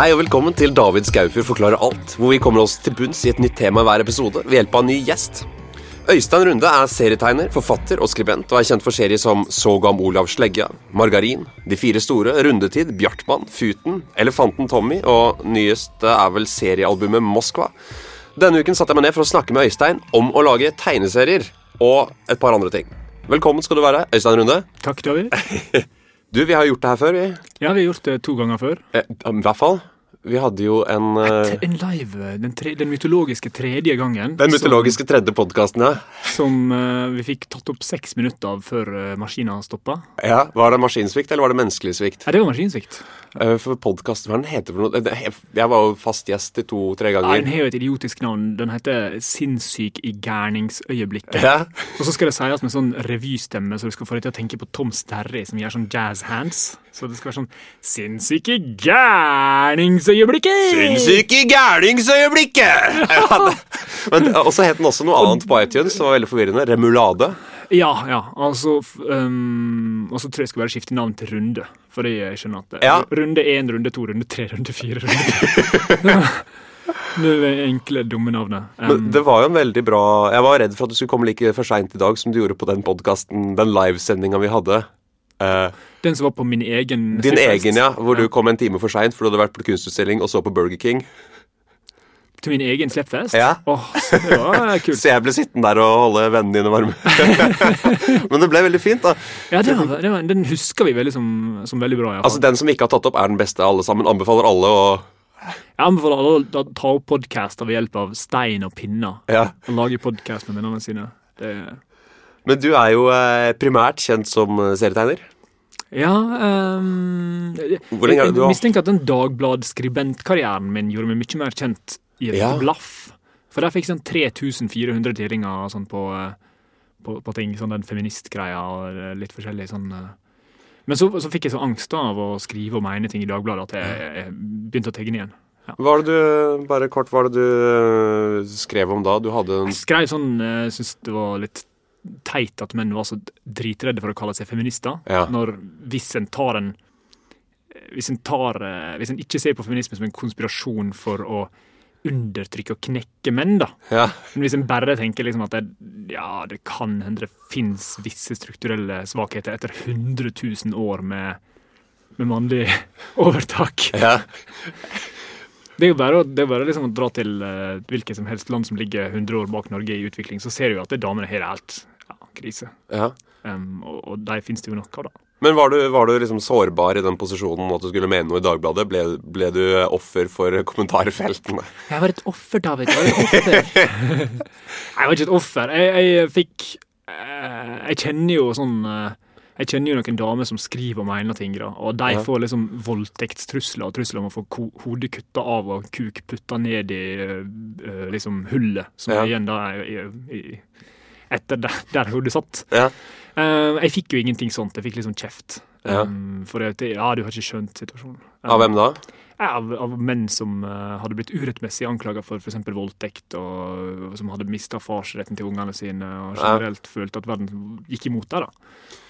Hei og velkommen til David Skaufjord forklarer alt, hvor vi kommer oss til bunns i et nytt tema i hver episode ved hjelp av en ny gjest. Øystein Runde er serietegner, forfatter og skribent og er kjent for serier som Såg om Olav Slegga, Margarin, De fire store, Rundetid, Bjartmann, Futen, Elefanten Tommy og nyest er vel seriealbumet Moskva. Denne uken satte jeg meg ned for å snakke med Øystein om å lage tegneserier og et par andre ting. Velkommen skal du være, Øystein Runde. Takk, David. Du, vi har gjort det her før, vi. Ja, vi har gjort det to ganger før. Eh, I hvert fall. Vi hadde jo en uh, En live, den, tre, den mytologiske tredje gangen. Den mytologiske tredje podkasten, ja. Som, som eh, vi fikk tatt opp seks minutter av før uh, maskina stoppa. ja. Var det maskinsvikt, eller var det menneskelig svikt? Nei, det var maskinsvikt. Eh, For podkasten er heter for noe? Jeg var jo fast gjest i to-tre Nei, ganger. Den har jo et idiotisk navn. Den heter Sinnssyk i gærningsøyeblikket. Ja. Og så skal det sies med sånn revystemme, så du skal få deg til å tenke på Tom Sterry, som gjør sånn jazz hands. Så det skal være sånn Sinnssyk i gærningsøyeblikket! Sinnssyk i gærningsøyeblikket! Ja, ja. Men Og så het den også noe annet på iTunes, som var veldig forvirrende. Remulade. Ja, ja. Altså um, Og så tror jeg jeg skal bare skifte navn til Runde. Fordi jeg skjønner at det, Ja. Runde én, runde to, runde tre, runde fire. runde. Det det enkle, dumme navnet. Men Um, det var jo en veldig bra Jeg var redd for at du skulle komme like for seint i dag som du gjorde på den podkasten, den livesendinga vi hadde. Uh, den som var på min egen din egen, ja. Hvor du kom en time for seint for du hadde vært på kunstutstilling og så på Burger King. Til min egen Sleppfest? Ja. Oh, så det var kult. Så jeg ble sittende der og holde vennene dine varme. Men det ble veldig fint, da. Ja, det var, det var, Den husker vi veldig som, som veldig bra. Ja. Altså Den som ikke har tatt opp, er den beste av alle sammen. Anbefaler alle å jeg anbefaler alle å ta opp podkaster ved hjelp av stein og pinner. Ja. Og lage podkast med vennene sine. Det, Men du er jo eh, primært kjent som eh, serietegner. Ja um? Jeg mistenker at den Dagblad-skribentkarrieren min gjorde meg mye mer kjent i et Ja. blaff. For der fikk jeg sånn 3400 tiringer sånn på, eh, på, på ting. Sånn den feministgreia og eh, litt forskjellig sånn eh. Men så, så fikk jeg så angst av å skrive og mene ting i Dagbladet at jeg, jeg begynte å tegne igjen. Ja. Hva var det du Bare kort, hva var det du skrev om da? Du hadde en Jeg skrev sånn Jeg syns det var litt teit at menn var så dritredde for å kalle seg feminister. Ja. Når hvis en tar en hvis en, tar, hvis en ikke ser på feminisme som en konspirasjon for å undertrykke og knekke menn, da. Ja. Men hvis en bare tenker liksom at det, ja, det kan hende det fins visse strukturelle svakheter etter 100 000 år med, med mannlig overtak. ja. Det er jo bare, det er bare liksom å dra til uh, hvilket som helst land som ligger 100 år bak Norge i utvikling, så ser du jo at det damene har det helt ja, krise. ja. Um, og, og de finnes det jo nok av, da. Men var du, var du liksom sårbar i den posisjonen at du skulle mene noe i Dagbladet? Ble, ble du offer for kommentarfeltene? Jeg var et offer, David. Jeg var et offer. jeg var ikke et offer. Jeg, jeg fikk eh, Jeg kjenner jo sånn eh, Jeg kjenner jo noen damer som skriver og mener ting, da, og de Ja. får liksom voldtektstrusler og trusler om å få hodet kutta av og kuk putta ned i eh, liksom hullet som Ja. er igjen da i, i, etter der, der hodet satt. Ja. Eh, jeg fikk jo ingenting sånt. Jeg fikk liksom kjeft. Ja. Um, for at ja, du har ikke skjønt situasjonen. Av hvem da? Ja, Av, av menn som eh, hadde blitt urettmessig anklaga for f.eks. voldtekt, og, og som hadde mista farsretten til ungene sine, og Ja. generelt følte at verden gikk imot da.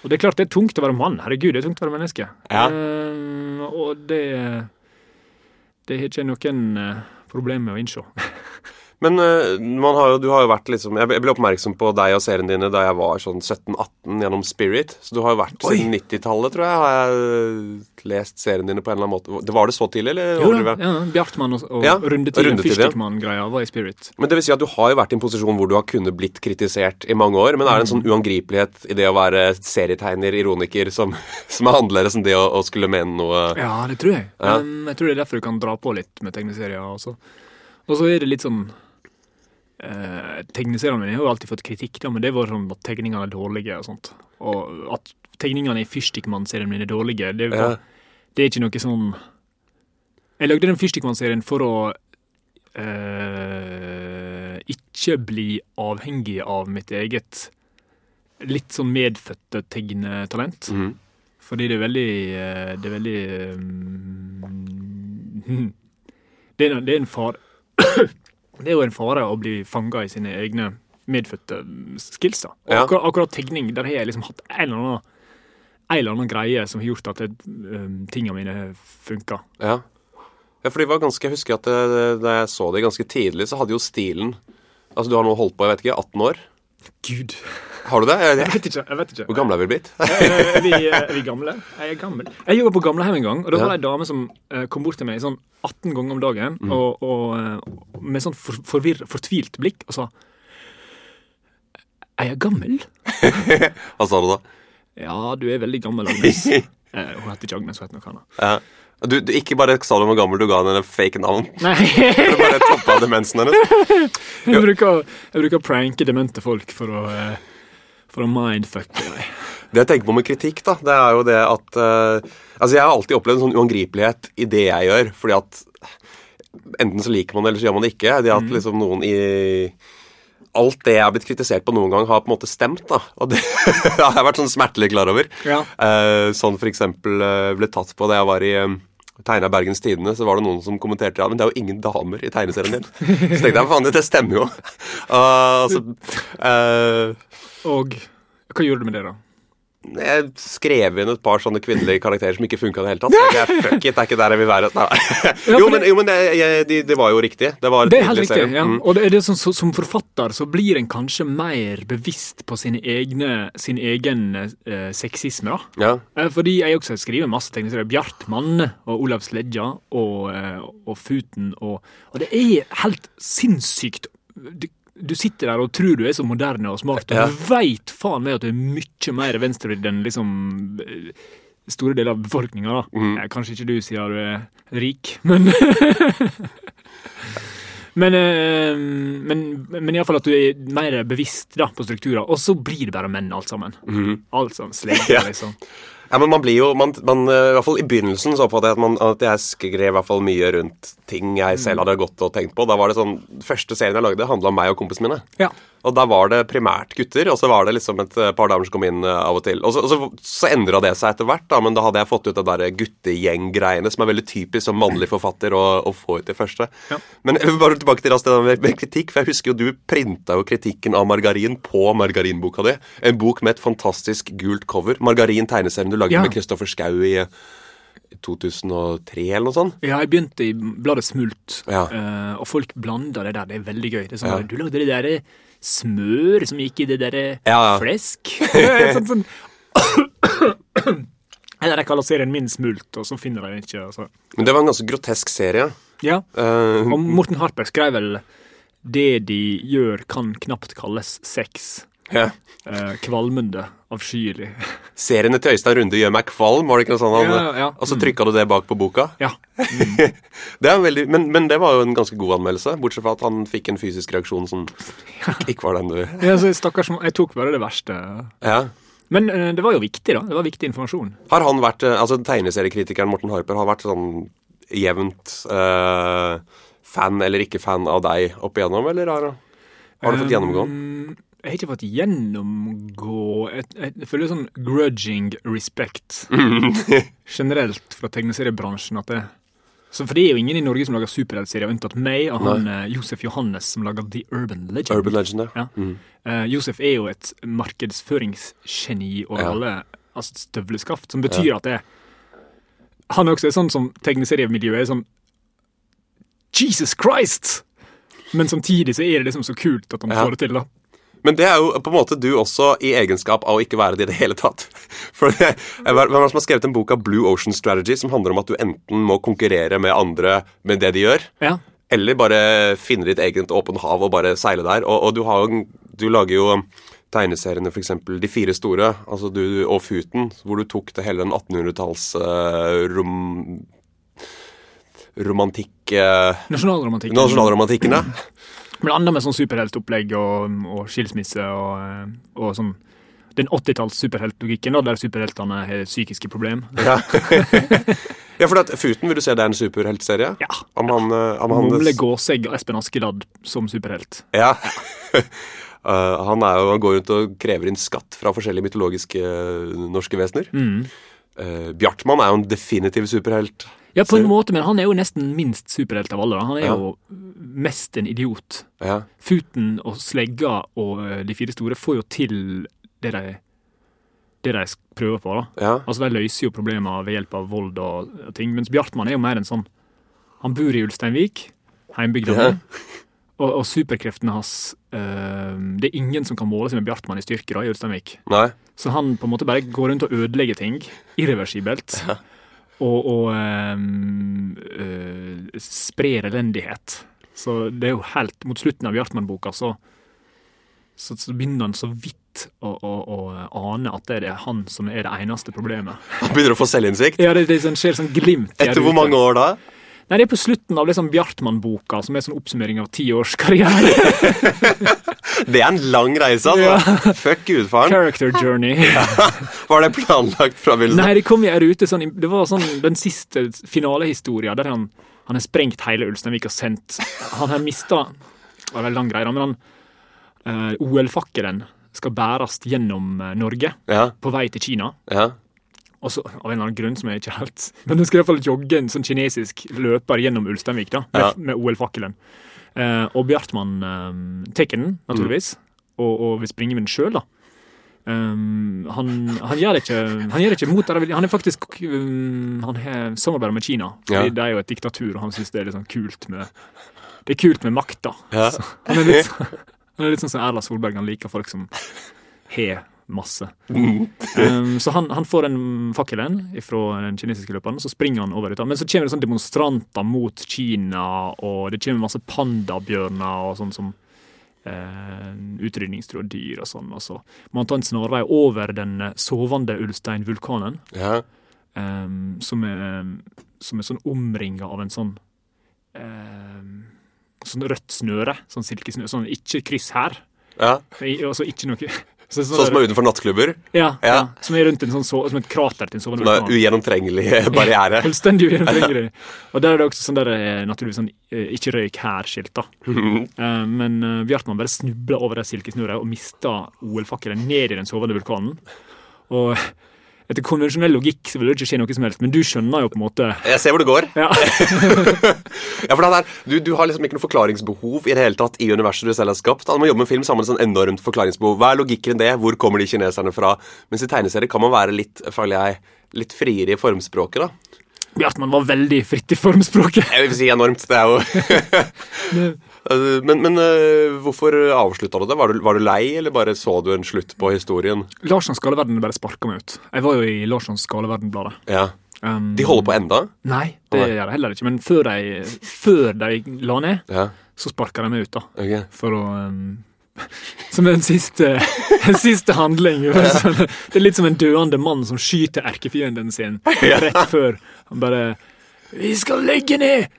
Og det er klart det er tungt å være mann. Herregud, det er tungt å være menneske. Ja. Eh, og det Det har ikke noen uh, problem med å innse. Men eh, man har jo, du har jo vært liksom Jeg ble- oppmerksom på deg og serien dine da jeg var sånn 17-18 gjennom Spirit. Så du har jo vært Oi. siden 90-tallet, tror jeg. Har jeg lest seriene dine på en eller annen måte. Var det så tidlig, eller? Jo da, ja, Bjartmann og, og Ja, Rundetid, Rundetid. Fyrstikkmann-greia var i Spirit. Men det vil si at du har jo vært i en posisjon hvor du har kunnet blitt kritisert i mange år. Men er det en sånn uangripelighet i det å være serietegner, ironiker, som, som er annerledes enn det å, å skulle mene noe Ja, det tror jeg. Ja. Um, jeg tror det er derfor du kan dra på litt med tegneserier. også. Og så er det litt sånn eh, Tegneseriene mine har jo alltid fått kritikk, da, men det var sånn at tegningene er dårlige. Og sånt. Og at tegningene i Fyrstikkmann-serien min er dårlige, det, var, Ja. det er ikke noe sånn Jeg lagde den Fyrstikkmann-serien for å eh, ikke bli avhengig av mitt eget litt sånn medfødte tegnetalent. Mm. Fordi det er veldig eh, Det er veldig um, det, er, det er en fare Det er jo en fare å bli fanga i sine egne medfødte skills. da. Og Ja. akkurat, akkurat tegning, der har jeg liksom hatt en eller annen en eller annen greie som har gjort at det, um, tingene mine funka. Ja. Ja, for de var ganske, Jeg husker at det, da jeg så det ganske tidlig, så hadde jo stilen Altså, du har nå holdt på jeg vet ikke, 18 år. Gud. Har du det? Jeg- vet ikke. jeg vet ikke. Hvor gamle er vi blitt? Eh, Er vi, er vi gamle? Jeg er gammel. Jeg jobba på gamlehjem en gang, og da var det ei dame som eh, kom bort til meg sånn 18 ganger om dagen Mm. og, og, eh, med sånn for, forvirr, fortvilt blikk og sa Er jeg gammel? Hva sa du da? Ja, du er veldig gammel, Agnes. Eh, hun heter ikke Agnes, hun heter noe annet. Ja. Du, du ikke bare sa du hvor gammel du ga henne en fake navn. Nei, Du bare toppa demensen hennes. jeg bruker, jeg bruker å pranke demente folk for å, eh, for å mindfucke deg. Det jeg tenker på med kritikk, da, det er jo det at uh, Altså, jeg har alltid opplevd en sånn uangripelighet i det jeg gjør, fordi at enten så liker man det, eller så gjør man det ikke. Det at liksom noen i Alt det jeg har blitt kritisert på noen gang, har på en måte stemt, da. Og det har jeg vært sånn smertelig klar over. Ja. Uh, sånn for eksempel uh, ble tatt på da jeg var i um, tegna Bergens Tidende, så var det noen som kommenterte ja, men det er jo ingen damer i tegneserien din. Så tenkte jeg faen, det stemmer jo. Uh, altså, eh, Og hva gjorde du med det, da? jeg skrev inn et par sånne kvinnelige karakterer som ikke funka i det hele tatt. Jeg, fuck it, det er ikke der jeg vil være. Jo, men, jo, men det, jeg, de, de var jo riktig. Det var Det er helt riktig. ja. Mm. Og det det som, som som forfatter så blir en kanskje mer bevisst på sin, egne, sin egen eh, sexisme, da. Ja. Eh, Fordi jeg også skriver masse tegneserier. Bjartmann og Olav Sledja og, eh, og Futen og Og det er helt sinnssykt. Du, sitter der og tror du er så moderne og smart, og Ja. du veit faen meg at du er mye mer venstrevridd enn liksom eh, store deler av befolkninga. Mm. Eh, Kanskje ikke du siden du er rik, men Men, eh, men, men iallfall at du er mer bevisst da, på strukturer. Og så blir det bare menn, alt sammen. Alt sammen slegger. Ja. liksom. Ja, men man blir jo man, man, eh, I hvert fall i begynnelsen så oppfattet jeg at, man, at jeg skrev i hvert fall mye rundt ting jeg selv hadde gått og tenkt på. Da var det sånn, Første serien jeg lagde, handla om meg og kompisene mine. Ja. Og da var det primært gutter, og så var det liksom et eh, par damer som kom inn eh, av og til. Og så, og så, så endra det seg etter hvert, da, men da hadde jeg fått ut det der guttegjenggreiene som er veldig typisk som mannlig forfatter å, å få ut i første. Ja. Men jeg vil bare tilbake til det der med, med kritikk, for jeg husker jo du printa jo kritikken av margarin på margarinboka di. En bok med et fantastisk gult cover. Margarin tegneserien du lagde Ja. med Kristoffer Schou i eh, 2003 eller noe sånt. Ja, jeg begynte i bladet Smult, Ja. eh, og folk blanda det der. Det er veldig gøy. Det er sånn, Ja. Du lagde det derre smør som gikk i det derre Ja, ja. flesk. Sånn, sånn. Eller jeg kaller serien min Smult, og så finner jeg den ikke. Altså. Men det var en ganske grotesk serie. Ja, Uh, og Morten Harper skrev vel det de gjør kan knapt kalles sex. Ja. Eh, kvalmende, avskyelig. Seriene til Øystein Runde gjør meg kvalm, var det ikke noe sånt? Ja, ja. Og så trykka du det bak på boka? Ja. Det er veldig, men, men det var jo en ganske god anmeldelse, bortsett fra at han fikk en fysisk reaksjon som ikke var den du ja så stakkars, jeg tok bare det verste. Ja. Men eh, det var jo viktig, da. Det var viktig informasjon. Har han vært eh, Altså, tegneseriekritikeren Morten Harper har vært sånn jevnt eh, fan eller ikke fan av deg opp igjennom, eller har, har du fått gjennomgå den? Um, Jeg har ikke fått gjennomgå Jeg, føler sånn grudging respect generelt fra tegneseriebransjen. at det så For det er jo ingen i Norge som lager superheltserier, unntatt meg og han eh, Josef Johannes, som lager The Urban Legend. Urban Legend, ja. Ja. Uh, Josef er jo et markedsføringsgeni og Ja. alle altså støvleskaft, som betyr at det Han er også sånn som tegneseriemiljøet er sånn Jesus Christ! Men samtidig så er det liksom så kult at han Ja. får det til, da. Men det er jo på en måte du også i egenskap av å ikke være det i det hele tatt. For det, Hvem er det som har skrevet en bok av Blue Ocean Strategy som handler om at du enten må konkurrere med andre med det de gjør, Ja. eller bare finne ditt eget åpen hav og bare seile der. Og, og du, har du lager jo tegneseriene, f.eks. De fire store, altså du og Futen, hvor du tok det hele den 1800-talls uh, rom, romantikk Uh, Nasjonalromantikken. Nasjonalromantikken, ja. Blanda med sånn superheltopplegg og, og skilsmisse og, eh, og sånn den 80-talls superheltlogikken, der superheltene har psykiske problemer. Ja, ja for at Futen vil du se det er en superheltserie? Ja. Om han, eh, om han Mole Gåsegg og Espen Askeladd som superhelt. Ja. Uh, han, jo, han går rundt og krever inn skatt fra forskjellige mytologiske norske vesener. Mm. Uh, Bjartmann er jo en definitiv superhelt. Ja, på en måte, men han er jo nesten minst superhelt av alle. da. Han er Ja. jo mest en idiot. Ja. Futen og Slegga og eh, de fire store får jo til det de, det de prøver på. da. ja. Altså, De løser jo problemer ved hjelp av vold og, ting, mens Bjartmann er jo mer en sånn Han bor i Ulsteinvik, heimbygda Ja. mi. Og, og superkreftene hans øh, Det er ingen som kan måle seg med Bjartmann i styrke da, i Ulsteinvik. Nei. Så han på en måte bare går rundt og ødelegger ting. Irreversibelt. Og, og um, uh, sprer elendighet. Så det er jo helt Mot slutten av Bjartmann-boka så, så, så begynner han så vidt å, å, å ane at det er han som er det eneste problemet. Han begynner å få selvinnsikt. Ja, det, det sånn, skjer sånn glimt. Etter hvor mange år da? Nei, Det er på slutten av liksom Bjartmann-boka, som er sånn oppsummering av ti års karriere. Det er en lang reise, altså. Fuck gudfaren. Character journey. Var det planlagt fra begynnelsen? Nei, det kom i ei rute sånn Det var sånn den siste finalehistoria der han, han har sprengt hele Ulsteinvik og sendt Han har mista Det var en lang greie, men han uh, OL-fakkelen skal bæres gjennom eh, Norge Ja, på vei til Kina. ja. Og så, av en eller annen grunn som jeg ikke helt Men hun skal iallfall jogge en sånn kinesisk løper gjennom Ulsteinvik da, med, Ja. med OL-fakkelen. Eh, og Bjartmann eh, tar den, naturligvis, og, og vil springe med den sjøl, da. Um, han, han gjør det ikke Han gjør det ikke mot det. Han er faktisk um, Han har samarbeider med Kina. Ja. Fordi Det er jo et diktatur, og han syns det er litt sånn kult med Det er kult med makta. Ja. Han, litt, han er litt sånn som Erla Solberg. Han liker folk som har masse. Um, så han, han får den fakkelen fra den kinesiske løperen, så springer han over dit. Men så kommer det sånn demonstranter mot Kina, og det kommer masse pandabjørner og sånn som eh, utrydningstruede og sånn. Og så må han ta en snarvei over den eh, sovende Ulstein-vulkanen, ja. um, som, er, som er sånn omringa av en sånn um, Sånn rødt snøre, sånn silkesnøre. Sånn ikke kryss her. ja. Og så ikke noe så, Sånn som er utenfor nattklubber. ja, ja. Ja. Som er rundt en sånn så, som et krater til en sovende vulkan. ugjennomtrengelig barriere. Fullstendig ugjennomtrengelig. Og der er det også sånn der, eh, naturligvis sånn eh, ikke røyk her-skilt, da. Eh, Men Bjartmann bare snubla over det silkesnoret og mista OL-fakkelen ned i den sovende vulkanen. Og etter konvensjonell logikk så vil det ikke skje noe som helst, men du skjønner jo på en måte Jeg ser hvor det går. ja. Ja, for det er, du, du har liksom ikke noe forklaringsbehov i det hele tatt i universet du selv har skapt. Man jobber med film, sammen med et sånn enormt forklaringsbehov. Hva er logikken i det? Hvor kommer de kineserne fra? Mens i tegneserier kan man være litt, føler jeg, litt friere i formspråket, da. Bjartmann var veldig fritt i formspråket. Jeg vil si enormt. Det er jo Men, men øh, hvorfor avslutta du det? Var du, var du lei, eller bare så du en slutt på historien? Larssons Skaleverden bare sparka meg ut. Jeg var jo i Larssons Skaleverden-bladet. Ja. Um, De holder på enda? Nei, det gjør jeg heller ikke. Men før de, før de la ned, Ja. så sparka de meg ut, da. Okay. For å um, Som en siste, en siste handling. Det er litt som en døende mann som skyter erkefienden sin rett før. Han bare 'Vi skal legge ned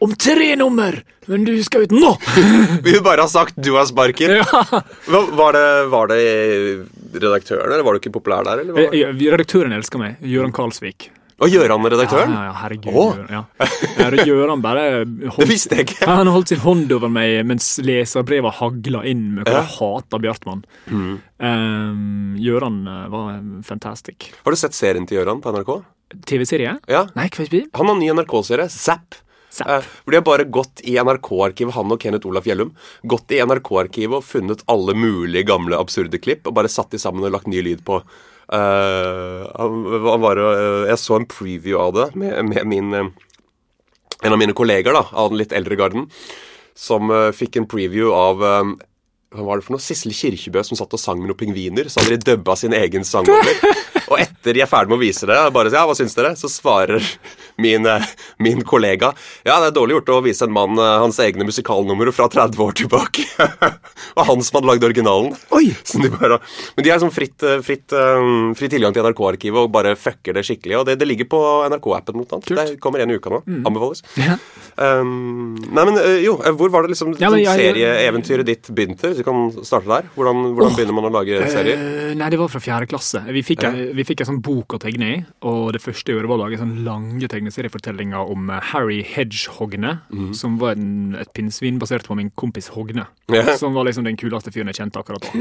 om tre nummer, men du skal ut nå!' Vi vil bare ha sagt du har sparken. Ja. Var, det, var det redaktøren, eller var du ikke populær der? Eh, Redaktøren elsker meg. Gøran Karlsvik. Og Gjøran redaktøren? Ja, ja, herregud. Oh. Gjøran, ja. Gjøran bare Det visste jeg ikke. Han holdt sin hånd over meg mens leserbrevet hagla inn med hvor jeg hata Bjartmann. Um, Gjøran eh, var fantastic. Har du sett serien til Gjøran på NRK? TV-serie? Ja. Nei, hva? Han har ny NRK-serie, Zapp. Zapp. Hvor de har bare gått i NRK-arkivet, han og Kenneth Olaf Gjellum, gått i NRK-arkivet og funnet alle mulige gamle absurde klipp og bare satt de sammen og lagt ny lyd på. Uh, han, han var, uh, jeg så en preview av det med, med min uh, en av mine kolleger da, av den litt eldre garden, som fikk en preview av hva var det for noe? Sissel Kirkebø som satt og sang med noen pingviner. Så hadde de dubba sin egen sang over. Og etter de er ferdig med å vise det, bare ja, hva syns dere? Så svarer min, eh, min kollega ja, det er dårlig gjort å vise en mann eh, hans egne musikalnumre fra 30 år tilbake. og han som hadde lagd originalen. Oi! De bare, men de har sånn fritt, eh, fritt, eh, fri tilgang til NRK-arkivet og bare fucker det skikkelig. Og det, det ligger på NRK-appen. mot annet. Det kommer en i uka nå. Anbefales. Ja. Um, nei, men jo, hvor var det liksom Ja, jeg- serieeventyret ditt begynte? Hvis vi kan starte der. Hvordan, hvordan oh, begynner man å lage serier? Nei, det var fra fjerde klasse. Vi fikk, Ja. Vi fikk en sånn bok å tegne i, og det første jeg gjorde, var å lage sånn lange tegneseriefortellinger om eh, Harry Hedgehogne, som var en, et pinnsvin basert på min kompis Hogne. Ja. Som var liksom den kuleste fyren jeg kjente akkurat da.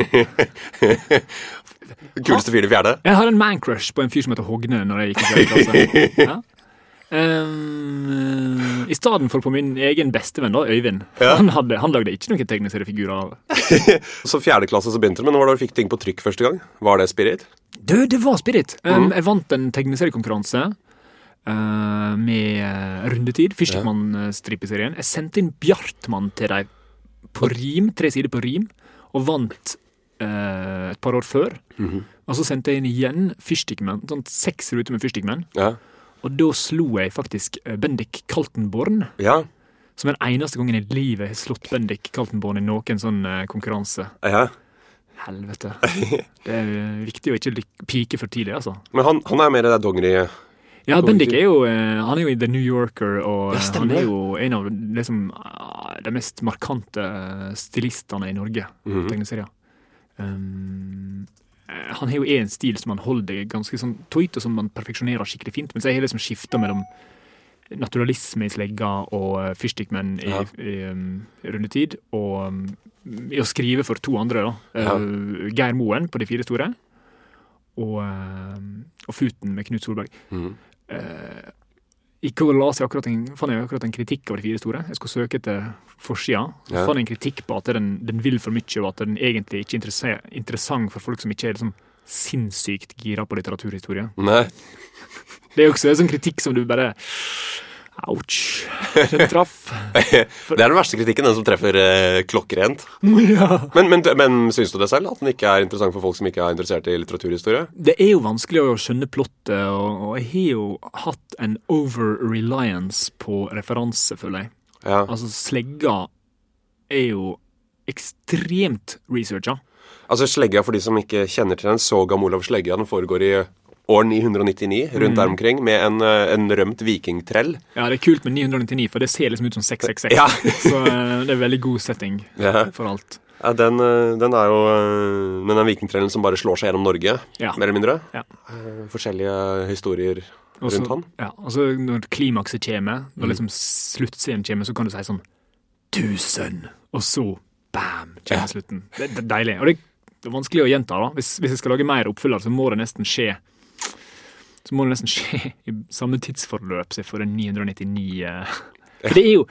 Kuleste fyr i fjerde? Jeg hadde en man-crush på en fyr som heter Hogne når jeg gikk i fjerde klasse. Ja. Um, I stedet for på min egen bestevenn, da, Øyvind. Ja. Han, hadde, han lagde ikke noen tegneseriefigurer av Så fjerde klasse så begynte det, men når du fikk ting på trykk første gang? Var det Spirit? Du, det var Spirit. Um, Jeg vant en tegneseriekonkurranse Uh, med eh, rundetid. Fyrstikkmann-stripeserien. Jeg sendte inn Bjartmann til dem på rim, tre sider på rim, og vant uh, et par år før. Mhm. Og så sendte jeg inn igjen Fyrstikkmenn, sånn seks ruter med Fyrstikkmenn. Ja. Og da slo jeg faktisk eh, Bendik Kaltenborn. Ja. Som den eneste gangen i livet har slått Bendik Kaltenborn i noen sånn eh, konkurranse. ja. Helvete. Det er viktig å ikke pike for tidlig, altså. Men han, han er mer det der dongeri... Ja, Bendik er jo, eh, han er jo i The New Yorker, og Ja, han er jo en av liksom, de mest markante stilistene i Norge. Mhm. tegneserier. Um, eh, han har jo én stil som han holder ganske sånn tøyt, og som han perfeksjonerer skikkelig fint. Men så har jeg liksom skifta mellom naturalisme i slegga og eh, fyrstikkmenn i, Ja. i um, rundetid. Og um, i å skrive for to andre, da. Eh, Geir Moen på De fire store. Og, uh, og Futen med Knut Solberg. Mm. Eh, I å las jeg akkurat en, fant jeg akkurat en kritikk av De fire store. Jeg skulle søke etter forsida. Så Ja. fant jeg en kritikk på at den, den vil for mye, og at den egentlig ikke er interessant for folk som ikke er liksom sinnssykt gira på litteraturhistorie. Nei. Det er jo også en sånn kritikk som du bare Ouch. Den traff. Det er den verste kritikken, den som treffer eh, klokkrent. ja. Men, men, men syns du det selv? At den ikke er interessant for folk som ikke er interessert i litteraturhistorie? Det er jo vanskelig å skjønne plottet, og, og jeg har jo hatt en over-reliance på referanse, føler jeg. Ja. Altså, slegga er jo ekstremt researcha. Altså Slegga, for de som ikke kjenner til den, Sogam Olav Slegga, den foregår i år 999, rundt der omkring, med en, eh, en rømt vikingtrell. Ja, det er kult med 999, for det ser liksom ut som 666. Ja. Så eh, det er veldig god setting Ja. for alt. Ja, den, eh, den er jo Men den vikingtrellen som bare slår seg gjennom Norge, Ja. mer eller mindre. Ja. Forskjellige historier rundt han. Ja, og så når klimakset kommer, Mm. når liksom sluttscenen kommer, så kan du si sånn Tusen! Og så bam! kommer slutten. Det, det er deilig. Og det, det er vanskelig å gjenta, da. Hvis, hvis jeg skal lage mer oppfyller, så må det nesten skje Så må det nesten skje i samme tidsforløp som for en 999 eh. For det er jo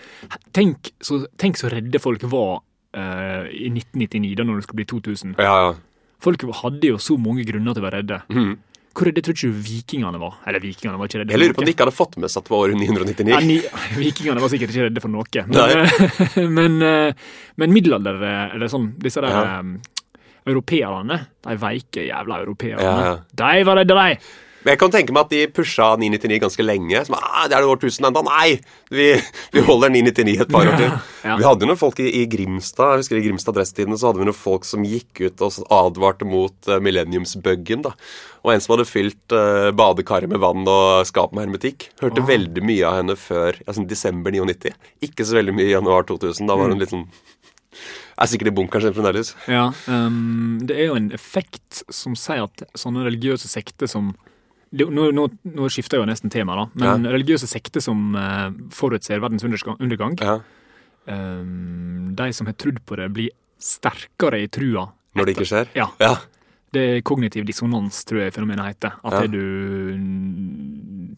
Tenk så, tenk så redde folk var uh, i 1999, da når det skulle bli 2000. Ja, ja. Folk hadde jo så mange grunner til å være redde. Mm. Hvor redde tror ikke du vikingene var? Eller vikingene var ikke redde Jeg lurer på om de ikke hadde fått med seg at det var året 999. Ja, ni, vikingene var sikkert ikke redde for noe. Men, men, eh, men middelalder, eller sånn, disse der Ja. um, europeerne, de veike jævla europeerne, Ja, ja. de var redde, de! Men jeg kan tenke meg at de pusha 999 ganske lenge. Som, ah, det er det årtusen enda. Nei! Vi, vi holder 999 et par år til. Ja. Vi hadde jo noen folk i, i Grimstad jeg husker i Grimstad Dresstidene så hadde vi noen folk som gikk ut og advarte mot uh, millenniumsbuggen. da. Og en som hadde fylt uh, badekaret med vann og skap med hermetikk. Hørte veldig mye av henne før sånn desember 99. Ikke så veldig mye i januar 2000. Da var hun litt sånn Er sikkert i bunkeren sin fremdeles. Ja, um, det er jo en effekt som sier at sånne religiøse sekter som nå, nå, nå skifter jeg jo nesten tema, da. Men religiøse sekter som uh, forutser verdens undergang, Ja. um, De som har trodd på det, blir sterkere i trua. Når det ikke skjer. Ja. Ja. Det er kognitiv dissonans, tror jeg fenomenet heter. At Ja. det du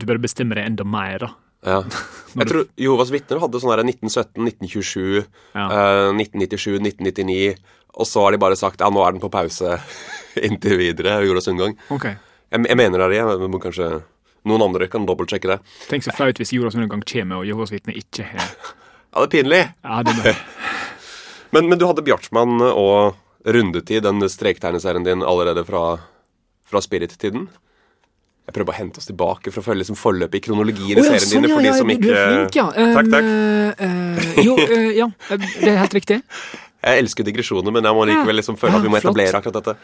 Du bare bestemmer deg enda mer, da. Ja. Jeg tror Jehovas vitner hadde sånn her 1917, 1927, Ja. eh, 1997, 1999, og så har de bare sagt ja, nå er den på pause inntil videre. Jordas undergang. Ok. Jeg, jeg mener det er det. men Kanskje noen andre kan dobbeltsjekke det. Tenk så flaut hvis jordas undergang kommer og Jehovas vitner ikke har Ja, det er pinlig. Ja, det er Men, men du hadde Bjartsmann og Rundetid, den strektegneserien din, allerede fra, fra Spirit-tiden. Jeg prøver bare å hente oss tilbake for å følge liksom forløpet i kronologien i Å ja, serien sånn, dine. For ja, de som ikke Du er flink, ja. Takk, Um, takk. uh, jo, uh, ja. Det er helt riktig. Jeg elsker digresjoner, men jeg må likevel liksom føle at vi må flott. etablere akkurat dette.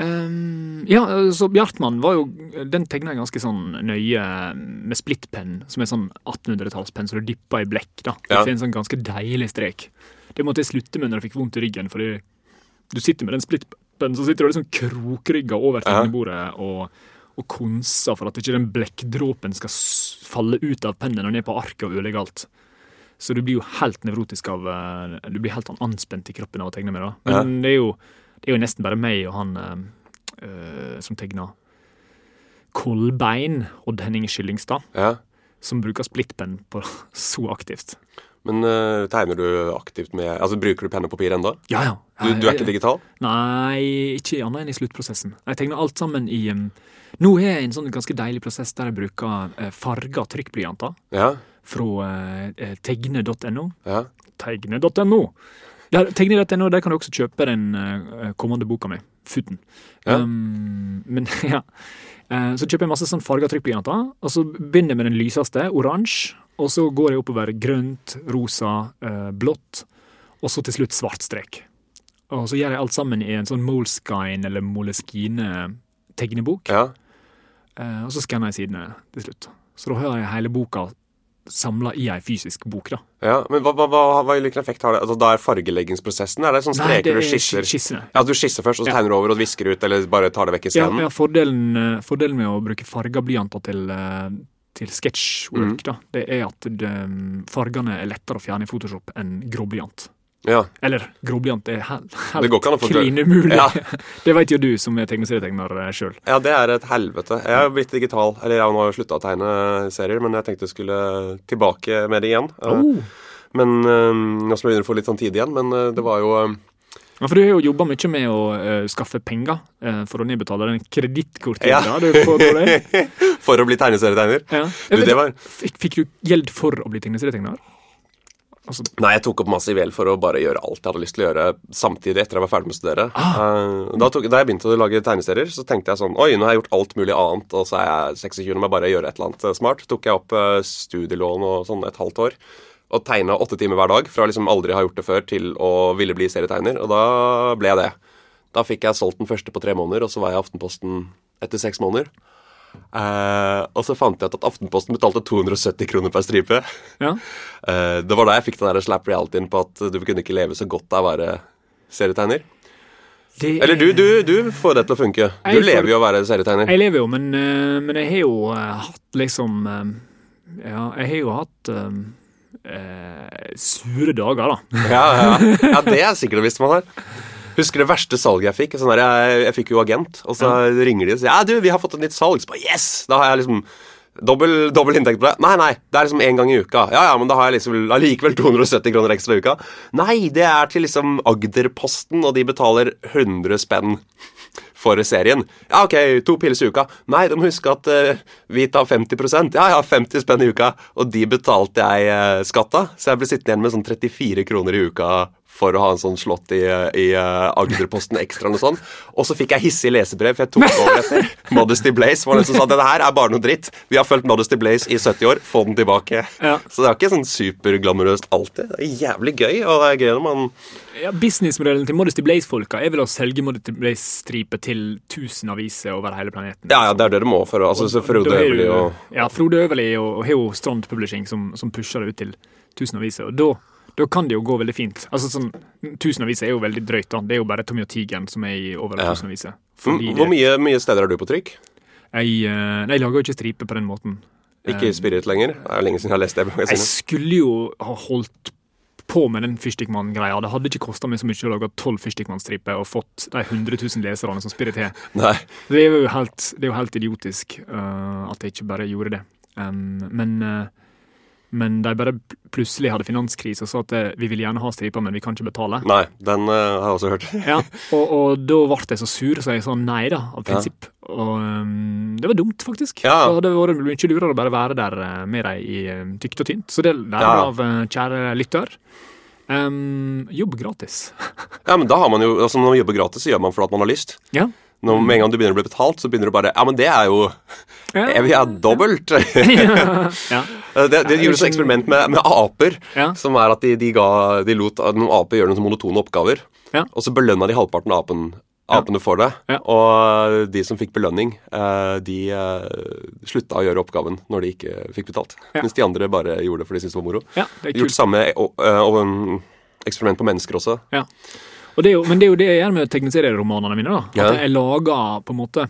Um, ja, så Bjartmann var jo Den tegna jeg ganske sånn nøye med splittpenn, som er sånn 1800-tallspenn, så du dypper i blekk. da ja. Det er en sånn ganske deilig strek. Det måtte jeg slutte med når jeg fikk vondt i ryggen, fordi du sitter med den splittpennen, så sitter du liksom krokrygga over Ja. tegnebordet og, og konser for at ikke den blekkdråpen skal falle ut av pennen og ned på arket og ødelegge alt. Så du blir jo helt nevrotisk av eh, Du blir helt sånn anspent i kroppen av å tegne med det. Men det, er jo, det er jo nesten bare meg og han eh, som tegner Kolbein, Odd Henning Skyllingstad, Ja. som bruker splittpenn på så aktivt. Men eh, tegner du aktivt med Altså, Bruker du penn og papir ennå? Ja, ja. Du, du er ikke digital? Nei, ikke annet enn i sluttprosessen. Jeg tegner alt sammen i um, Nå har jeg en sånn ganske deilig prosess der jeg bruker uh, farga trykkblyanter Ja. fra uh, tegne.no. ja. Tegne.no! Der, Tegne.no, der kan du også kjøpe den uh, kommende boka mi, Futen. Ja. Um, men ja. Eh, Så kjøper jeg masse sånn farga trykkblyanter, og så begynner jeg med den lyseste, oransje. Og så går jeg oppover grønt, rosa, eh, blått, og så til slutt svart strek. Og så gjør jeg alt sammen i en sånn Moleskine eller Moleskine-tegnebok. ja. Eh, og så skanner jeg sidene til slutt. Så da har jeg hele boka samla i ei fysisk bok, da. ja. Men hva, hva, hva, hvilken effekt har det? Altså, Da er fargeleggingsprosessen? Er det sånn Nei, det streker du er skisser? skissene. Ja, du skisser først, og så Ja. tegner du over og visker ut, eller bare tar det vekk i Ja, scenen? ja fordelen, eh, fordelen med å bruke farga blyanter til, eh, til sketsjwork, mm. da, det er at det, fargene er lettere å fjerne i Photoshop enn gråblyant. Ja. Eller gråblyant er helt, få klin umulig. Ja. det vet jo du som er tegneserietegner sjøl. Ja, det er et helvete. Jeg har blitt digital. Eller jeg har nå slutta å tegne serier, men jeg tenkte jeg skulle tilbake med det igjen. Eh, Oh. Men eh, Nå som jeg begynner å få litt sånn tid igjen, men eh, det var jo eh, Ja, for du har jo jobba mye med å uh, skaffe penger uh, for å nedbetale den kredittkortgjelda Ja. du får. For å bli tegneserietegner. Ja. Du, var Fikk, fikk du gjeld for å bli tegneserietegner? Altså, Nei, jeg tok opp masse i vel for å bare gjøre alt jeg hadde lyst til å gjøre samtidig etter jeg var ferdig med å studere. Ah. da, tok, da jeg begynte å lage tegneserier, så tenkte jeg sånn Oi, nå har jeg gjort alt mulig annet, og så er jeg 26, nå må jeg bare gjøre et eller annet eh, smart. Tok jeg opp eh, studielån og sånn et halvt år. Og tegna åtte timer hver dag, fra liksom aldri ha gjort det før til å ville bli serietegner. Og da ble jeg det. Da fikk jeg solgt den første på tre måneder, og så var jeg i Aftenposten etter seks måneder. Eh, og så fant jeg ut at Aftenposten betalte 270 kroner per stripe. ja. Uh, det var da jeg fikk den der slap realityen på at du kunne ikke leve så godt av å være serietegner. Det Eller du, du, du får det til å funke. Du Jeg får- lever jo av å være serietegner. Jeg lever jo, men, eh, men jeg har jo hatt liksom Ja, jeg har jo hatt eh, uh, sure dager, da. Ja, ja. ja, det er sikkert visst man har. Husker det verste salget jeg fikk? Sånn der, jeg, jeg fikk jo agent, og så ringer de og sier ja, du, vi har fått et nytt salg. Så bare, yes! Da har jeg liksom dobbel, dobbel inntekt på det. Nei, nei, det er liksom én gang i uka. Ja, ja, men da har jeg liksom allikevel 270 kroner ekstra i uka. Nei, det er til liksom Agderposten, og de betaler 100 spenn for serien. Ja, ok, to pils i uka. Nei, du må huske at uh, vi tar 50% Ja, ja, 50 spenn i uka. Og de betalte jeg uh, skatta, så jeg ble sittende igjen med sånn 34 kroner i uka for å ha en sånn slått i, i eh, Agderposten Ekstra og sånn. Og så fikk jeg hissig lesebrev, for jeg tok over etter Modesty Blaze. Var den som sa dette her er bare noe dritt. Vi har fulgt Modesty Blaze i 70 år, få den tilbake. Ja. Så det er ikke sånn superglamorøst alltid. Det er jævlig gøy, og det er gøy når man Ja, Businessmodellen til Modesty Blaze-folka er vel å selge Modesty Blaze-stripe til 1000 aviser over hele planeten. Ja, ja, det er det du må for Altså, så Frode Øverli og Ja, Frode Øverli og, og jo Strand Publishing som, som pusher det ut til 1000 aviser. Og da, da kan det jo gå veldig fint. Altså sånn, 1000 aviser er jo veldig drøyt. da. Det er jo bare Tommy og Tigeren som er i over Ja. tusen aviser. Mm, Fordi Hvor mye, mye steder er du på trykk? jeg, eh, nei, jeg lager jo ikke striper på den måten. Ikke i Spirit lenger? Det er lenge siden jeg har lest det Jeg skulle jo ha holdt på med den Fyrstikkmann-greia. Det hadde ikke kosta meg så mye å lage tolv Fyrstikkmann-striper og fått de 100 000 leserne som Spirit har. Det er jo helt, det er jo helt idiotisk uh, at jeg ikke bare gjorde det. Um, men, øh, men de bare plutselig hadde finanskrise og sa at eh, vi vil gjerne ha striper, men vi kan ikke betale. Nei, den uh, har jeg også hørt. Ja, og, og da ble jeg så sur, så jeg sa nei, da, av prinsipp. Og um, det var dumt, faktisk. Ja. Det hadde vært mye lurere å bare være der eh, med dem i tykt og tynt. Så det Ja. derav, eh, kjære lytter, um, jobb gratis. Ja, men da har man jo altså Når man jobber gratis, så gjør man fordi man har lyst. ja. Når, med en gang du begynner å bli betalt, så begynner du bare Ja, men det er jo Ja. Jeg vil ha dobbelt. ja. Det, det gjorde et eksperiment med, med aper. Ja. Som er at de, de, ga, de lot noen aper gjøre noen monotone oppgaver. Ja. Og så belønna de halvparten av apen, apene for det. Ja. Og de som fikk belønning, eh, de eh, slutta å gjøre oppgaven når de ikke fikk betalt. Mens de andre bare gjorde det fordi de syntes det var moro. ja, det er Gjort samme um, eksperiment på mennesker også. Ja. Og det jo, men det er jo det jeg gjør med tegneserieromanene mine. da. At jeg lager på en måte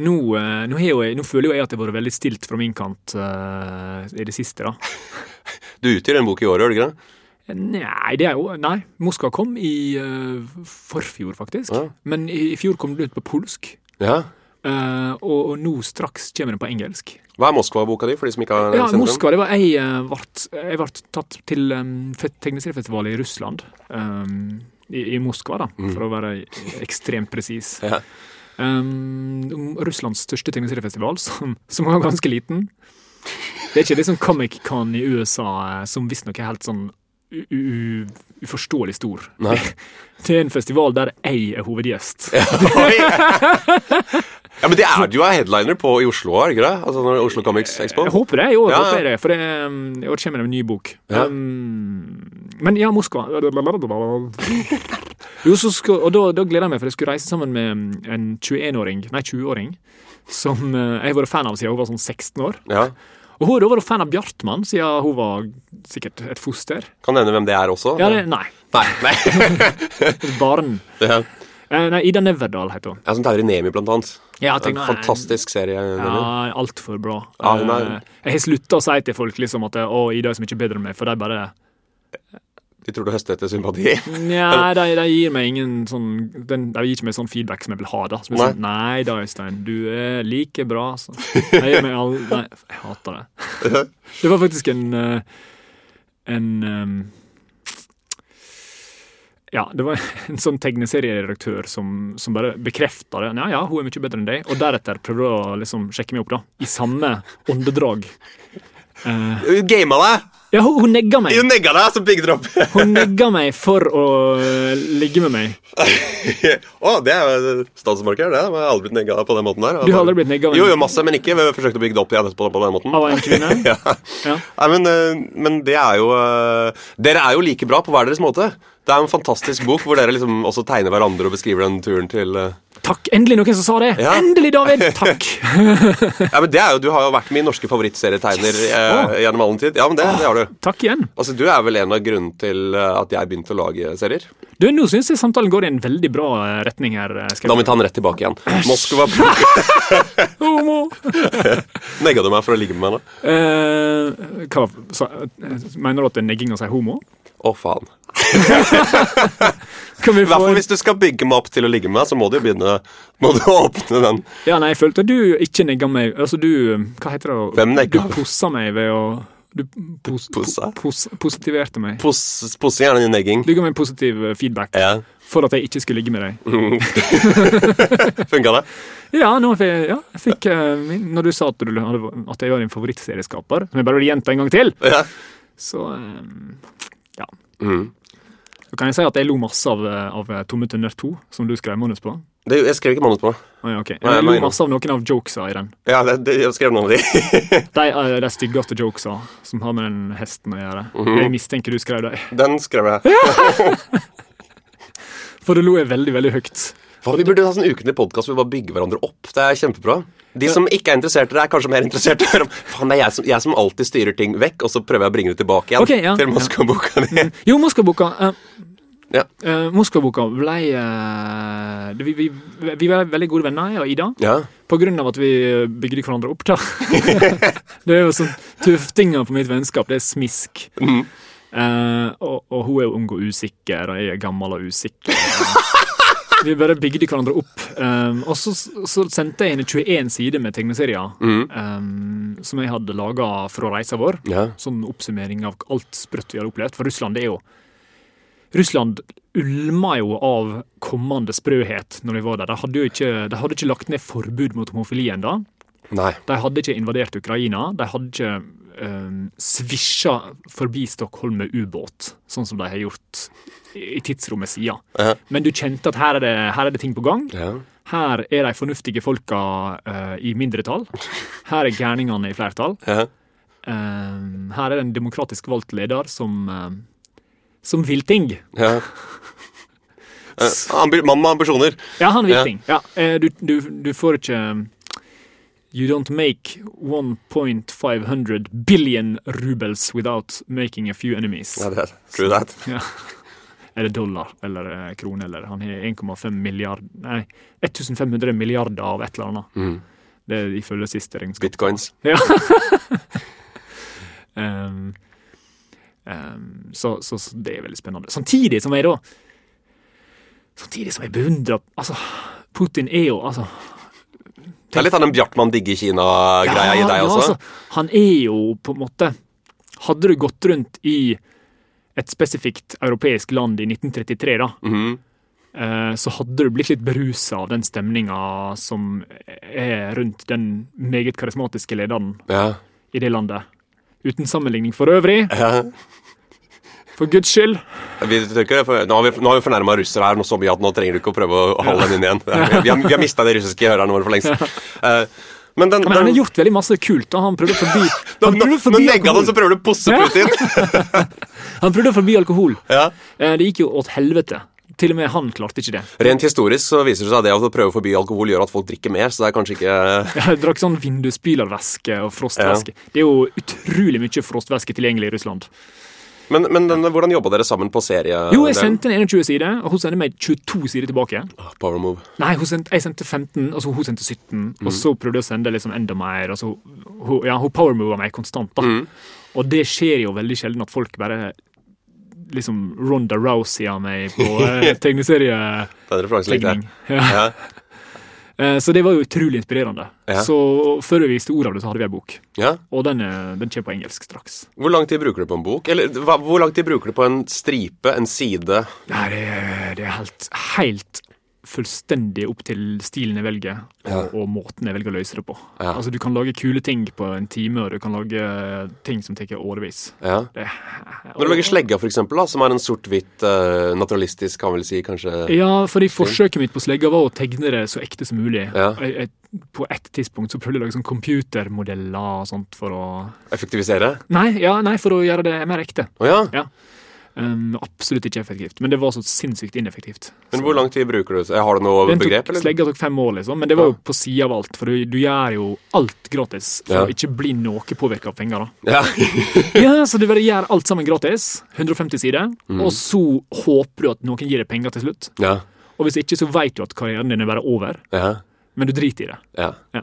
nå, eh, nå, jo nå føler jo jeg at det har vært veldig stilt fra min kant uh, i det siste. da. Du utgir en bok i året, gjør du ikke det? Nei, det er jo Nei, Moskva kom i uh, forfjor, faktisk. Ja. Men i, i fjor kom det ut på polsk. Ja. Uh, og, og nå straks kommer den på engelsk. Hva er Moskva-boka di, for de som ikke har Ja. Moskva, det var jeg ble uh, tatt til um, tegneseriefestival i Russland. Um, i, I Moskva, da, for å være ekstremt presis. Ja. Um, Russlands største tegneseriefestival, som, som var ganske liten. Det er ikke liksom Comic-Con i USA, eh, som visstnok er helt sånn uforståelig stor. Nei. Det er en festival der jeg er hovedgjest. Oi. Ja, men det er du er headliner på i Oslo, er ikke det? Altså når Oslo Comics Expo? Jeg håper det. Jo, jeg Ja, håper det, for um, i år kommer det en ny bok. Ja. Um, men ja, Moskva Jo, skal, Og da, da gleder jeg meg, for jeg skulle reise sammen med um, en 21-åring, nei 20-åring, som uh, jeg har vært fan av siden hun var sånn 16 år. Ja. Og hun har vært fan av Bjartmann siden hun var sikkert et foster. Kan nevne hvem det er også? Ja, det, nei. Nei. nei. Et barn. ja. Eh, nei, Ida Neverdal heter hun. Ja, som Tauri Nemi, blant annet. Ja, En fantastisk serie. Nemi. Ja, altfor bra. Ja, er- Eh, Jeg har slutta å si til folk liksom at å, Ida er så mye bedre enn meg, for de bare De tror du høster etter sympati? Nja, de, de gir meg ingen sånn den, De gir ikke meg sånn feedback som jeg vil ha. da som er sånn, Nei da, Øystein, du er like bra. Så. De gir meg all, nei, jeg hater det. Det var faktisk en eh, En Ja, det var en sånn tegneserieredaktør som, som bare bekrefta det. Ja, ja, hun er mye bedre enn deg. Og deretter prøvde å liksom sjekke meg opp, da. I samme åndedrag. Eh, Hun gama deg! ja, hun, hun negga meg. Hun negga deg, som Big Drop. Hun negga meg for å øh, ligge med meg. Å, det er jo statsmarker, det. Jeg har aldri blitt negga på den måten der. Du har aldri blitt negga Jo, jo, masse, men ikke. Vi har forsøkt å bygge det opp igjen etterpå på den måten. Av en kvinne? ja. Ja. Nei, men, eh, men det er jo eh, Dere er jo like bra på hver deres måte. Det er en fantastisk bok hvor dere liksom også tegner hverandre og beskriver den turen til eh, Takk! Endelig noen som sa det! Ja. Endelig, David! Takk! Ja, men det er jo, Du har jo vært min norske favorittserietegner eh, Å. gjennom all tid. Ja, men det, det har du. Takk igjen. Altså, Du er vel en av grunnene til eh, at jeg begynte å lage serier? Du, Nå syns jeg samtalen går i en veldig bra øh, retning her. Skal Da må vi ta den rett tilbake igjen. Moskva Homo! Negga du meg for å ligge med meg nå? Eh, hva, sa, eh, mener du at det er negging å si homo? Å, faen. I hvert fall hvis du skal bygge meg opp til å ligge med meg, så må du jo begynne Må du åpne den. Ja, nei, jeg følte du ikke nigga meg. Altså, du Hva heter det? Hvem negga? Du possa meg ved å Du pos, posa? pos, positiverte meg. Pos, Possing gjerne din negging. Du ga meg positiv øh, feedback Ja. for at jeg ikke skulle ligge med deg. Funka det? Ja, jeg- ja, jeg fikk eh, Når du sa at, du, at jeg var din favorittserieskaper, som jeg bare vil gjenta en gang til, Ja. så ja. Mm. Så kan jeg si at jeg lo masse av, eh, av Tomme tønner 2, som du skrev manus på. Det, jeg skrev ikke manus på. Å, ja, okay. Jeg lo nei, nei. masse av noen av jokesa i den. Ja, det, det, jeg skrev noen av de. De, eh, de styggeste jokesa som har med den hesten å gjøre. Mhm. Jeg mistenker du skrev dem. Den skrev jeg. For det lo jeg veldig, veldig høyt. Vi burde ha sånn ukentlig podkast hvor vi bare bygger hverandre opp. Det er kjempebra. De som ikke er interessert i det, er kanskje mer interessert i det. Faen, det er jeg som, jeg som alltid styrer ting vekk, og så prøver jeg å bringe det tilbake igjen Okay, ja, til. Moskva-boka di. Jo, Moskva-boka uh, Ja. uh, Moskva-boka ble uh, vi, vi, vi var veldig gode venner, jeg og Ida. Ja. På grunn av at vi bygde hverandre opp, da. det er jo sånn tøftinger på mitt vennskap. Det er smisk. Mm. Uh, og, og hun er ung og usikker, og jeg er gammel og usikker. vi bare bygde hverandre opp. Um, og så, så sendte jeg inn 21 sider med tegneserier mm. um, som jeg hadde laga fra reisa vår. ja. Sånn oppsummering av alt sprøtt vi hadde opplevd. For Russland det er jo Russland ulma jo av kommende sprøhet når vi var der. De hadde jo ikke, de hadde ikke lagt ned forbud mot homofili ennå. De hadde ikke invadert Ukraina. De hadde ikke um, svisja forbi Stockholm med ubåt, sånn som de har gjort i tidsrommet siden. Ja. Men du kjente at her er det, her er det ting på gang. Ja. Her er de fornuftige folka eh, i mindretall. Her er gærningene i flertall. Ja. Um, her er det en demokratisk valgt leder som um, som vil ting. ja. Eh, ambi ambisjoner. Ja, han vil Ja. ting. Ja, du, du, du får ikke You don't make 1.500 billion rubles without making a few enemies. Ja, det er true that. Ja. Er det dollar eller eh, krone eller Han har 1,5 milliard Nei, 1500 milliarder av et eller annet. Mm. Det er ifølge siste regnskap. Bitcoins. Ja. um, um, så, så, så det er veldig spennende. Samtidig som jeg da Samtidig som jeg beundrer Altså, Putin er jo altså Det er litt av den Bjartmann digger Kina-greia i deg også. altså, han er jo på en måte Hadde du gått rundt i et spesifikt europeisk land i 1933, da, mm -hmm. så hadde du blitt litt berusa av den stemninga som er rundt den meget karismatiske lederen Ja. i det landet. Uten sammenligning for øvrig, Ja. For guds skyld. Vi, ikke for, nå har vi, nå har vi fornærma russere her nå så mye at nå trenger du ikke å prøve å holde den inn igjen. Vi har, vi har mista de russiske hørerne våre for lengst. Uh, men den, Men han har gjort veldig masse kult. da. Han prøvde å forby, alkohol han prøvde å nå negga han, så prøver du å posse Putin. Han prøvde å forby alkohol. Ja. Eh, Det gikk jo åt helvete. Til og med han klarte ikke det. Rent historisk så viser det seg at det å prøve å forby alkohol gjør at folk drikker mer, så det er kanskje ikke Jeg drakk sånn vindusspylervæske og frostvæske. Det er jo utrolig mye frostvæske tilgjengelig i Russland. Men, men den, hvordan jobba dere sammen på serie? Jo, jeg sendte en 21 sider, og hun sendte meg 22 sider tilbake. Ah, Power move. Nei, sendte, jeg sendte 15, og så hun sendte 17. Og så prøvde jeg å sende liksom enda mer. Så, hun, ja, hun powermover meg konstant. da. Og det skjer jo veldig sjelden at folk bare liksom Ronda Rousey av meg på eh, tegneserietegning. Den referansen likte jeg. Ja. Ja. Eh, Så det var jo utrolig inspirerende. Ja. Så før vi visste ordet av det, så hadde vi ei bok. ja. Og den, eh, den kommer på engelsk straks. Hvor lang tid bruker du på en bok? Eller hva, hvor lang tid bruker du på en stripe, en side? Nei, det, det er helt, helt fullstendig opp til stilen jeg velger, og, og måten jeg velger å løse det på. Ja. Altså, Du kan lage kule ting på en time, og du kan lage ting som tar årevis. Ja. Det, Når du lager slegga, for eksempel, da, som er en sort-hvitt, uh, naturalistisk, kan vel si, kanskje Ja, fordi forsøket mitt på slegga var å tegne det så ekte som mulig. Ja. Jeg, jeg, på et tidspunkt så prøvde jeg å lage sånn computermodeller og sånt for å effektivisere? Nei, ja, nei, for å gjøre det mer ekte. Å ja. Um, absolutt ikke effektivt, men det var så sinnssykt ineffektivt. Men hvor lang tid bruker du? Har du noe Den begrep, tok, eller? slegga tok fem år, liksom, men det var jo på sida av alt. For du, du gjør jo alt gratis for Ja. å ikke bli noe påvirka av penger. da. Ja. Ja, Så du bare gjør alt sammen gratis, 150 sider, Mm. og så håper du at noen gir deg penger til slutt. ja. Og hvis ikke, så vet du at karrieren din er bare over, Ja. men du driter i det. ja. Ja.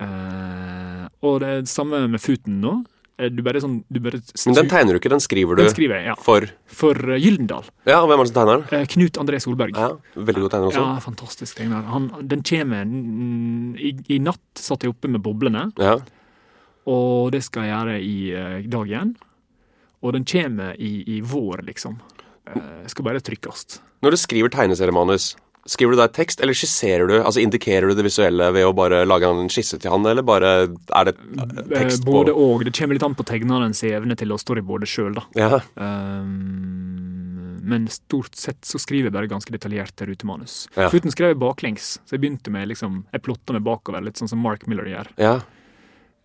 Uh, og det er det samme med Futen nå. Eh, Du bare sånn du bare Men den tegner du ikke, den skriver du Den skriver jeg, ja. for For eh, Gyldendal. Ja, og hvem er det som tegner den? Eh, Knut André Solberg. Ja, veldig god tegner også. Ja, fantastisk tegner. Han, den kommer mm, i, I natt satt jeg oppe med boblene, Ja. og det skal jeg gjøre i dag igjen. Og den kommer i, i vår, liksom. Eh, skal bare trykkes. Når du skriver tegneseriemanus, skriver du der tekst, eller skisserer du? Altså Indikerer du det visuelle ved å bare lage en skisse til han, eller bare er det tekst på både og. Det kommer litt an på tegnerens evne til å storyboarde sjøl, da. Ja. Um, men stort sett så skriver jeg bare ganske detaljerte rutemanus. Ja. Futen skrev jeg baklengs, så jeg begynte med liksom Jeg plotta meg bakover, litt sånn som Mark Miller gjør. ja.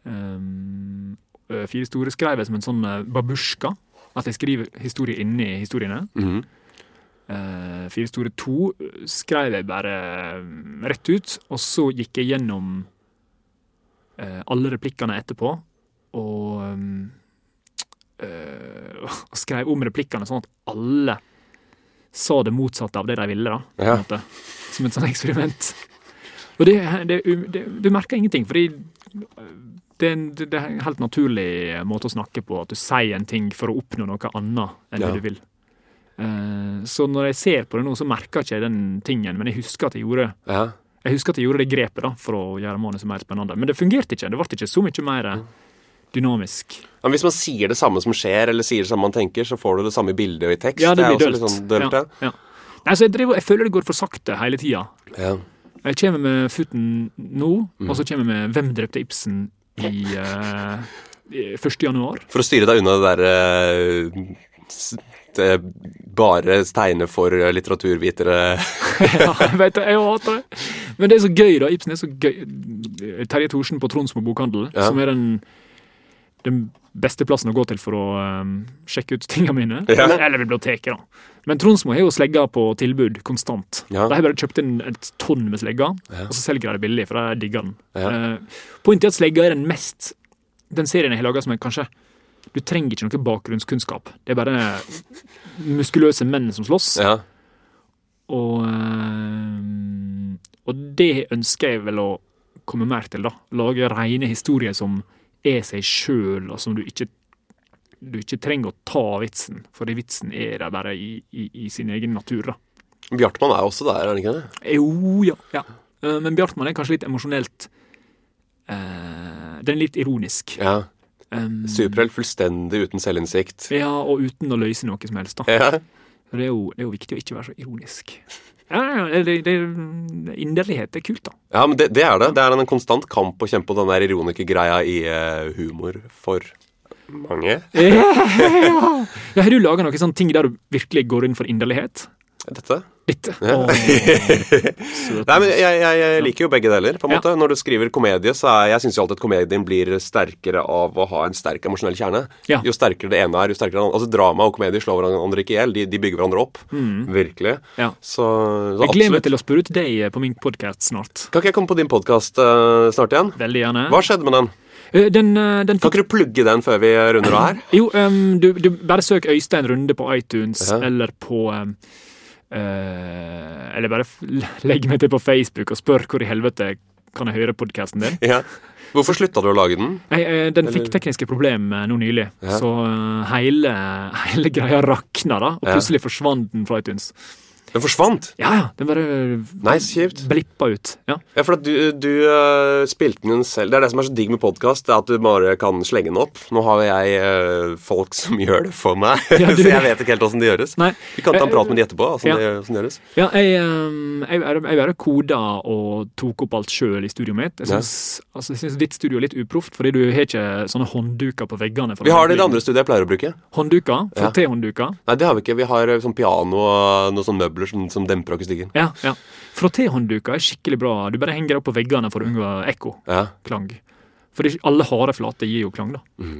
Um, eh, Fire store skrev jeg som en sånn eh, babusjka. At jeg skriver historie inni historiene. Mhm. Eh, Fire store to skrev jeg bare eh, rett ut, og så gikk jeg gjennom uh, alle replikkene etterpå, og um, uh, og skrev om replikkene sånn at alle sa det motsatte av det de ville, da. Ja. måte. Som et sånt eksperiment. Og det, det, det, du merker ingenting, fordi det er, en, det er en helt naturlig måte å snakke på, at du sier en ting for å oppnå noe annet enn Ja. det du vil. Eh, Så når jeg ser på det nå, så merker jeg ikke den tingen, men jeg husker at jeg gjorde ja. jeg husker at jeg gjorde det grepet da, for å gjøre manuset mer spennende. Men det fungerte ikke. Det ble ikke så mye mer eh, dynamisk. Men hvis man sier det samme som skjer, eller sier det samme man tenker, så får du det samme bildet og i tekst. Ja, det blir dølt. sånn dølt, ja. ja. Nei, så jeg, driver, jeg føler det går for sakte hele tida. ja. Jeg kommer med Futen nå, Mm. og så kommer jeg med Hvem drepte Ibsen i, uh, 1. januar. For å styre deg unna det det bare steiner for litteraturvitere ja, vet det, jeg hater det. Men det er så gøy, da. Ibsen er så gøy. Terje Thorsen på Tronsmo bokhandel, Ja. som er den, den beste plassen å gå til for å um, sjekke ut tingene mine. Ja. Eller, biblioteket, da. Men Tronsmo har jo slegger på tilbud konstant. Ja. De har bare kjøpt inn et tonn med slegger, og så selger de det billig, for de digger den. Ja. Uh, Poenget er at slegga er den mest Den serien jeg har laga som er kanskje Du trenger ikke noe bakgrunnskunnskap. Det er bare muskuløse menn som slåss. Ja. Og, eh, og det ønsker jeg vel å komme mer til, da. Lage rene historier som er seg sjøl, og som du ikke du ikke trenger å ta vitsen, for vitsen er der bare i, i, i sin egen natur. da. Bjartmann er også der, er han ikke det? Jo, ja. ja. Eh, men Bjartmann er kanskje litt emosjonelt eh, Den er litt ironisk. Ja. Um, Superhelt fullstendig uten selvinnsikt. Ja, og uten å løse noe som helst, da. Ja. Så det er, jo, det er jo viktig å ikke være så ironisk. Ja, ja, det, det, Inderlighet er kult, da. Ja, men det, det er det. Det er en konstant kamp å kjempe på den der ironikergreia i uh, humor for mange. Ja, Har du laga noen sånne ting der du virkelig går inn for inderlighet? Dette. Dette. Ja. Oh. Nei, men jeg, jeg, jeg liker jo begge deler. på en Ja. måte. Når du skriver komedie, så er jeg synes jo alltid at komedien blir sterkere av å ha en sterk emosjonell kjerne. Ja. Jo sterkere det ene er, jo sterkere det andre. Altså Drama og komedie slår hverandre ikke i hjel. De, de bygger hverandre opp. Virkelig. Mm. Ja. Så, så Jeg gleder meg til å spørre ut deg på min podkast snart. Kan ikke jeg komme på din podkast snart igjen? Veldig gjerne. Hva skjedde med den? Den, Den, fikk... Kan ikke du plugge den før vi runder av her? Jo, um, du, du bare søk Øystein Runde på iTunes, Ja. eller på eh, Eller bare legg meg til på Facebook og spør hvor i helvete kan jeg høre podkasten din. Ja. Hvorfor slutta du å lage den? Jeg, eh, den fikk tekniske problemer nå nylig, Ja. så eh, hele, hele greia rakna, da. Og plutselig forsvant den fra iTunes. Den forsvant! Ja, ja, den bare Nice, kjipt. blippa ut. Ja. Ja, for at du, du uh, spilte den selv. Det er det som er så digg med podkast, at du bare kan slenge den opp. Nå har jeg uh, folk som gjør det for meg, Ja, du- så jeg vet ikke helt åssen det gjøres. Nei, Vi kan ta en prat med de etterpå. Åssen Ja. det, hvordan det gjøres. Ja, jeg, um, jeg, jeg, jeg bare koda og tok opp alt sjøl i studioet mitt. Jeg Ja. altså, jeg syns ditt studio er litt uproft, fordi du har ikke sånne håndduker på veggene. for Vi har det i det andre studiet jeg pleier å bruke. Håndduker? Ja. T-håndduker? Nei, det har vi ikke. Vi har sånn piano og noen sånne møbler som, som demper akustikken. Ja. ja. Frottéhåndduker er skikkelig bra. Du bare henger opp på veggene for å unngå ekko. Ja. Klang. For alle harde flater gir jo klang, da. Mm.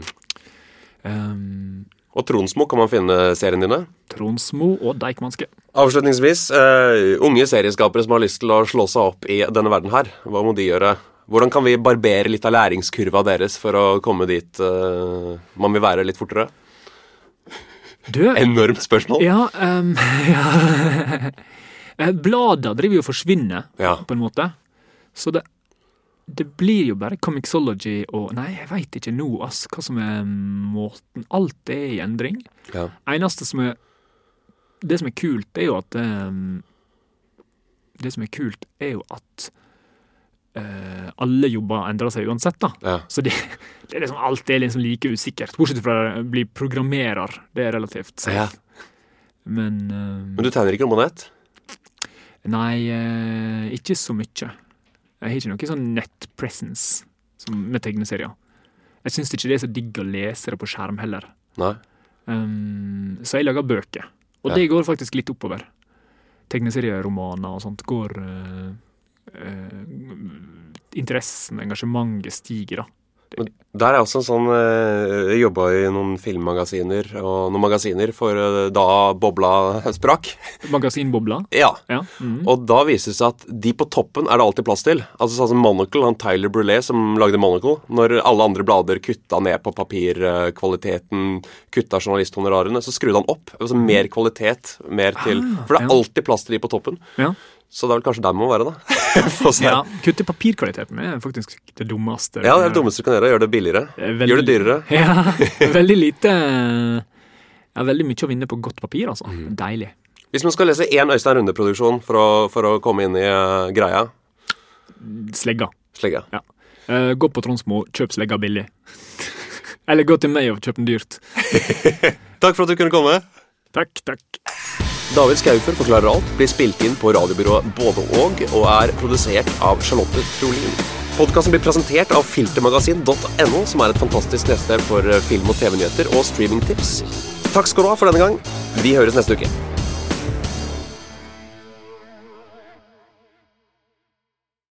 Um, Og Tronsmo kan man finne serien dine. Tronsmo og Deichmanske. Avslutningsvis, uh, unge serieskapere som har lyst til å slå seg opp i denne verden her, hva må de gjøre? Hvordan kan vi barbere litt av læringskurva deres for å komme dit uh, man vil være litt fortere? Du, Enormt spørsmål. ja, um, ja. Blader driver jo og forsvinner, Ja. på en måte. Så det, det blir jo bare Comixology og Nei, jeg veit ikke nå, ass, hva som er måten. Alt er i endring. Ja. Eneste som er Det som er kult, er jo at um, Det som er kult, er jo at eh, alle jobber endrer seg uansett, da. Ja. Så det, det er liksom, alt er liksom like usikkert. Bortsett fra å bli programmerer. Det er relativt. Ja. Men, uh, Men du tegner ikke på? Nei, uh, ikke så mye. Jeg har ikke noe sånn nettpresence som med tegneserier. Jeg syns ikke det er så digg å lese det på skjerm heller. Um, så jeg lager bøker. Og Ja. det går faktisk litt oppover. Tegneserieromaner og sånt går Interessen, engasjementet stiger, da. Der er også en sånn eh, Jeg jobba i noen filmmagasiner og noen magasiner for eh, da bobla sprakk. Magasinbobla. Ja. Ja. mhm. Og da viser det seg at de på toppen er det alltid plass til. Altså sånn som Monocle, han Tyler Brulé som lagde Monocle. Når alle andre blader kutta ned på papirkvaliteten, kutta journalisthonorarene, så skrudde han opp. Altså mer kvalitet, mer til Ah, For det er alltid plass til de på toppen. ja. Så det er vel kanskje der man må være, da. Ja. Kutte papirkvaliteten er faktisk det dummeste. Ja, det er det dummeste du kan gjøre. Gjør det billigere. Er veldig- Gjør det dyrere. Ja, veldig lite Ja, veldig mye å vinne på godt papir, altså. Mm. Deilig. Hvis man skal lese én Øystein Runde-produksjon for, for å komme inn i uh, greia Slegga. Slegga. Ja. Uh, gå på Tronsmo, kjøp slegga billig. Eller gå til meg og kjøp den dyrt. Takk for at du kunne komme. Takk, takk. David Skaufer forklarer alt blir spilt inn på radiobyrået Både og og er produsert av Charlotte Trolin. Podkasten blir presentert av filtermagasin.no, som er et fantastisk nettsted for film- og TV-nyheter og streamingtips. Takk skal du ha for denne gang. Vi høres neste uke.